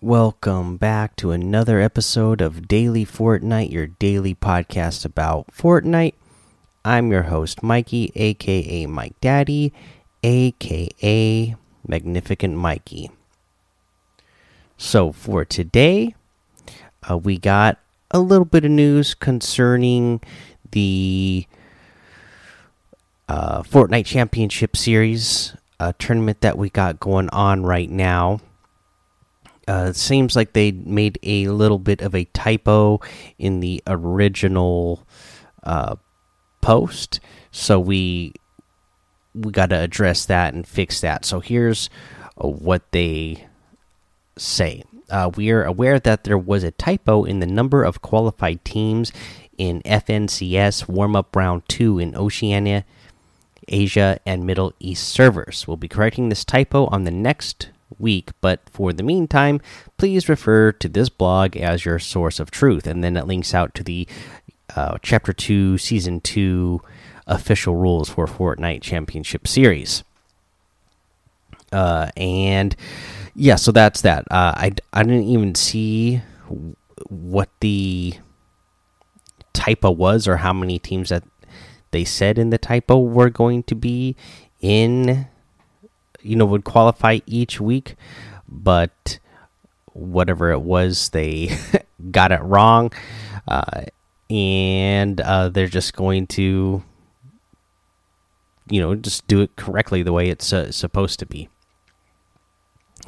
Welcome back to another episode of Daily Fortnite, your daily podcast about Fortnite. I'm your host, Mikey, aka Mike Daddy, aka Magnificent Mikey. So, for today, uh, we got a little bit of news concerning the uh, Fortnite Championship Series uh, tournament that we got going on right now. Uh, it seems like they made a little bit of a typo in the original uh, post, so we we got to address that and fix that. So here's what they say. Uh, we are aware that there was a typo in the number of qualified teams in FNCS warm up round two in Oceania, Asia, and Middle East servers. We'll be correcting this typo on the next week, but for the meantime, please refer to this blog as your source of truth. And then it links out to the uh, Chapter 2, Season 2 official rules for Fortnite Championship Series. Uh, and yeah, so that's that. Uh, I, I didn't even see what the typo was or how many teams that they said in the typo were going to be in you know would qualify each week, but whatever it was, they got it wrong, uh, and uh, they're just going to you know just do it correctly the way it's uh, supposed to be.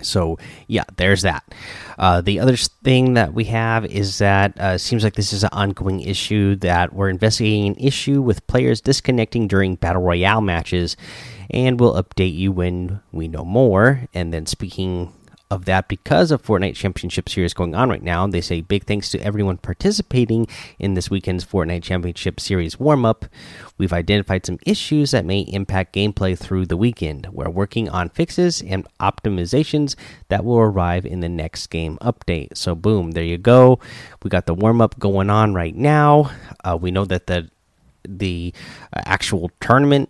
So yeah, there's that. Uh, the other thing that we have is that uh, seems like this is an ongoing issue that we're investigating an issue with players disconnecting during battle royale matches and we'll update you when we know more. And then speaking of that, because of Fortnite Championship Series going on right now, they say big thanks to everyone participating in this weekend's Fortnite Championship Series warm up. We've identified some issues that may impact gameplay through the weekend. We're working on fixes and optimizations that will arrive in the next game update. So, boom, there you go. We got the warm up going on right now. Uh, we know that the the uh, actual tournament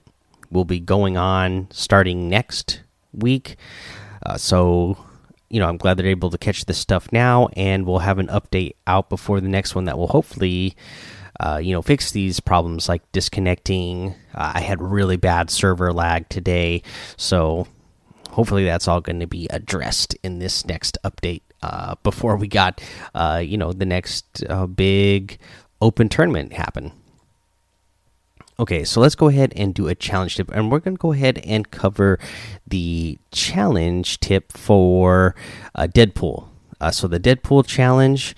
will be going on starting next week. Uh, so, you know, I'm glad they're able to catch this stuff now, and we'll have an update out before the next one that will hopefully, uh, you know, fix these problems like disconnecting. Uh, I had really bad server lag today, so hopefully that's all going to be addressed in this next update. Uh, before we got, uh, you know, the next uh, big open tournament happen. Okay, so let's go ahead and do a challenge tip, and we're going to go ahead and cover the challenge tip for uh, Deadpool. Uh, so the Deadpool challenge,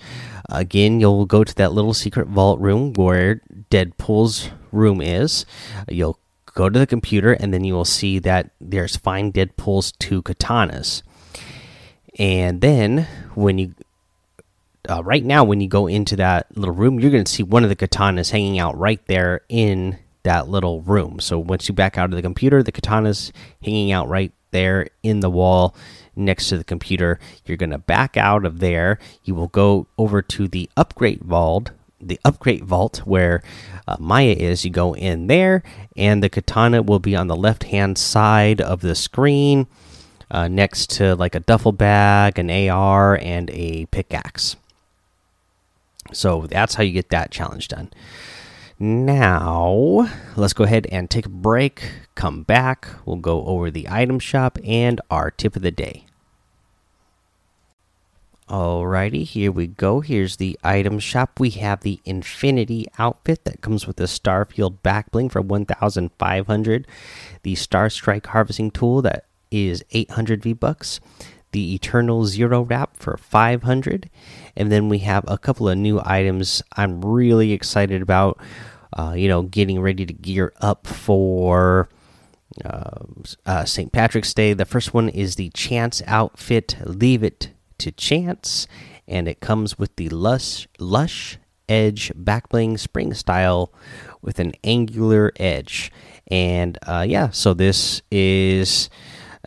again, you'll go to that little secret vault room where Deadpool's room is. You'll go to the computer, and then you will see that there's find Deadpool's two katanas. And then when you uh, right now, when you go into that little room, you're going to see one of the katanas hanging out right there in that little room. So once you back out of the computer, the katana's hanging out right there in the wall next to the computer. You're going to back out of there. You will go over to the upgrade vault, the upgrade vault where uh, Maya is. You go in there, and the katana will be on the left hand side of the screen. Uh, next to like a duffel bag, an AR, and a pickaxe. So that's how you get that challenge done. Now, let's go ahead and take a break. Come back. We'll go over the item shop and our tip of the day. Alrighty, here we go. Here's the item shop. We have the Infinity outfit that comes with the Starfield backbling for 1,500. The Star Strike harvesting tool that is 800 V bucks. The Eternal Zero wrap for 500. And then we have a couple of new items I'm really excited about uh, you know, getting ready to gear up for uh, uh, St. Patrick's Day. The first one is the Chance outfit. Leave it to Chance, and it comes with the lush lush edge backbling spring style with an angular edge. And uh, yeah, so this is,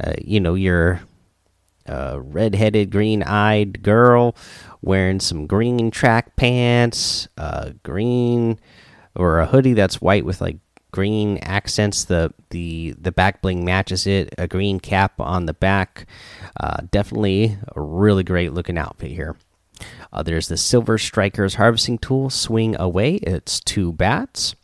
uh, you know, your uh, red-headed, green-eyed girl wearing some green track pants, uh, green or a hoodie that's white with like green accents the the the back bling matches it. A green cap on the back. Uh, definitely a really great looking outfit here. Uh, there's the Silver Strikers harvesting tool. Swing away. It's two bats.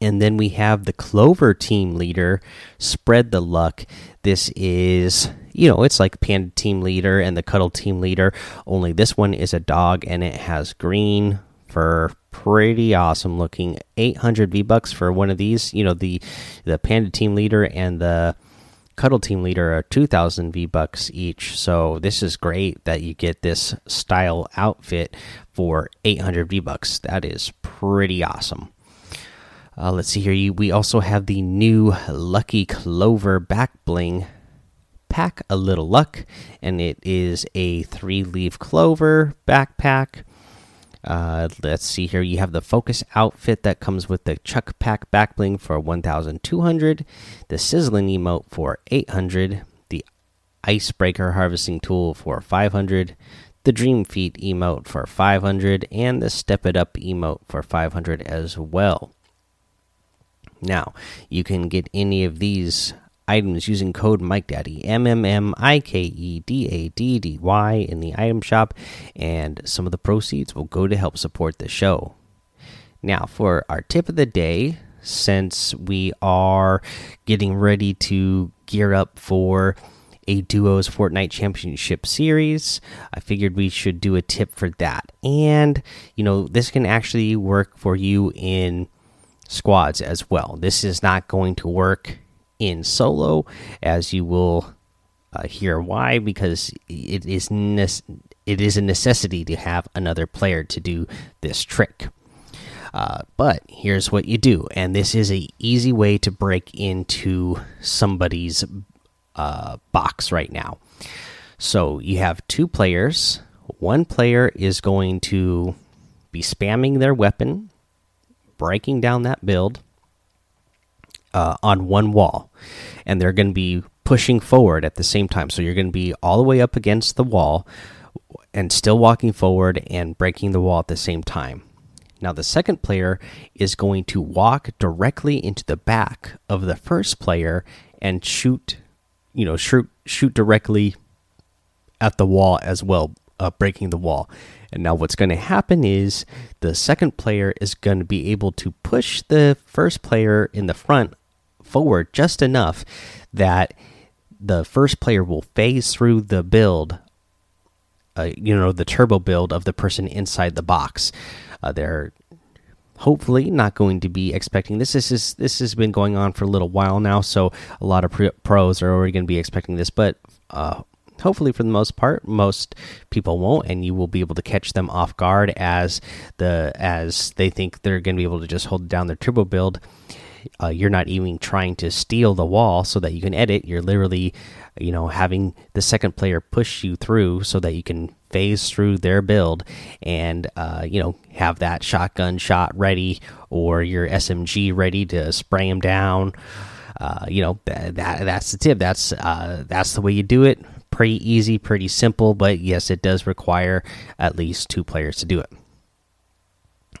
And then we have the Clover team leader, Spread the Luck. This is, you know, it's like Panda team leader and the Cuddle team leader, only this one is a dog and it has green fur. Pretty awesome looking. 800 V bucks for one of these. You know, the the Panda team leader and the Cuddle team leader are 2000 V bucks each. So this is great that you get this style outfit for 800 V bucks. That is pretty awesome. Uh, let's see here. We also have the new Lucky Clover back bling pack, a little luck, and it is a three leaf clover backpack. Uh, let's see here. You have the focus outfit that comes with the Chuck Pack back bling for 1,200, the sizzling emote for 800, the icebreaker harvesting tool for 500, the dream feet emote for 500, and the step it up emote for 500 as well. Now, you can get any of these items using code MikeDaddy, M M M I K E D A D D Y, in the item shop, and some of the proceeds will go to help support the show. Now, for our tip of the day, since we are getting ready to gear up for a duos Fortnite Championship Series. I figured we should do a tip for that. And, you know, this can actually work for you in squads as well. This is not going to work in solo, as you will uh, hear why, because it is it is a necessity to have another player to do this trick. Uh, but here's what you do, and this is a easy way to break into somebody's uh, box right now. So you have two players. One player is going to be spamming their weapon breaking down that build uh, on one wall, and they're going to be pushing forward at the same time. So you're going to be all the way up against the wall and still walking forward and breaking the wall at the same time. Now, the second player is going to walk directly into the back of the first player and shoot, you know, shoot, shoot directly at the wall as well, uh, breaking the wall. And now what's going to happen is the second player is going to be able to push the first player in the front forward just enough that the first player will phase through the build uh, you know the turbo build of the person inside the box. Uh, they're hopefully not going to be expecting this this is this has been going on for a little while now so a lot of pros are already going to be expecting this but uh, hopefully for the most part most people won't and you will be able to catch them off guard as the as they think they're going to be able to just hold down their turbo build uh, you're not even trying to steal the wall so that you can edit. You're literally you know having the second player push you through so that you can phase through their build and uh, you know have that shotgun shot ready or your smg ready to spray them down. Uh, you know that, that that's the tip. That's uh, that's the way you do it. Pretty easy, pretty simple, but yes, it does require at least two players to do it.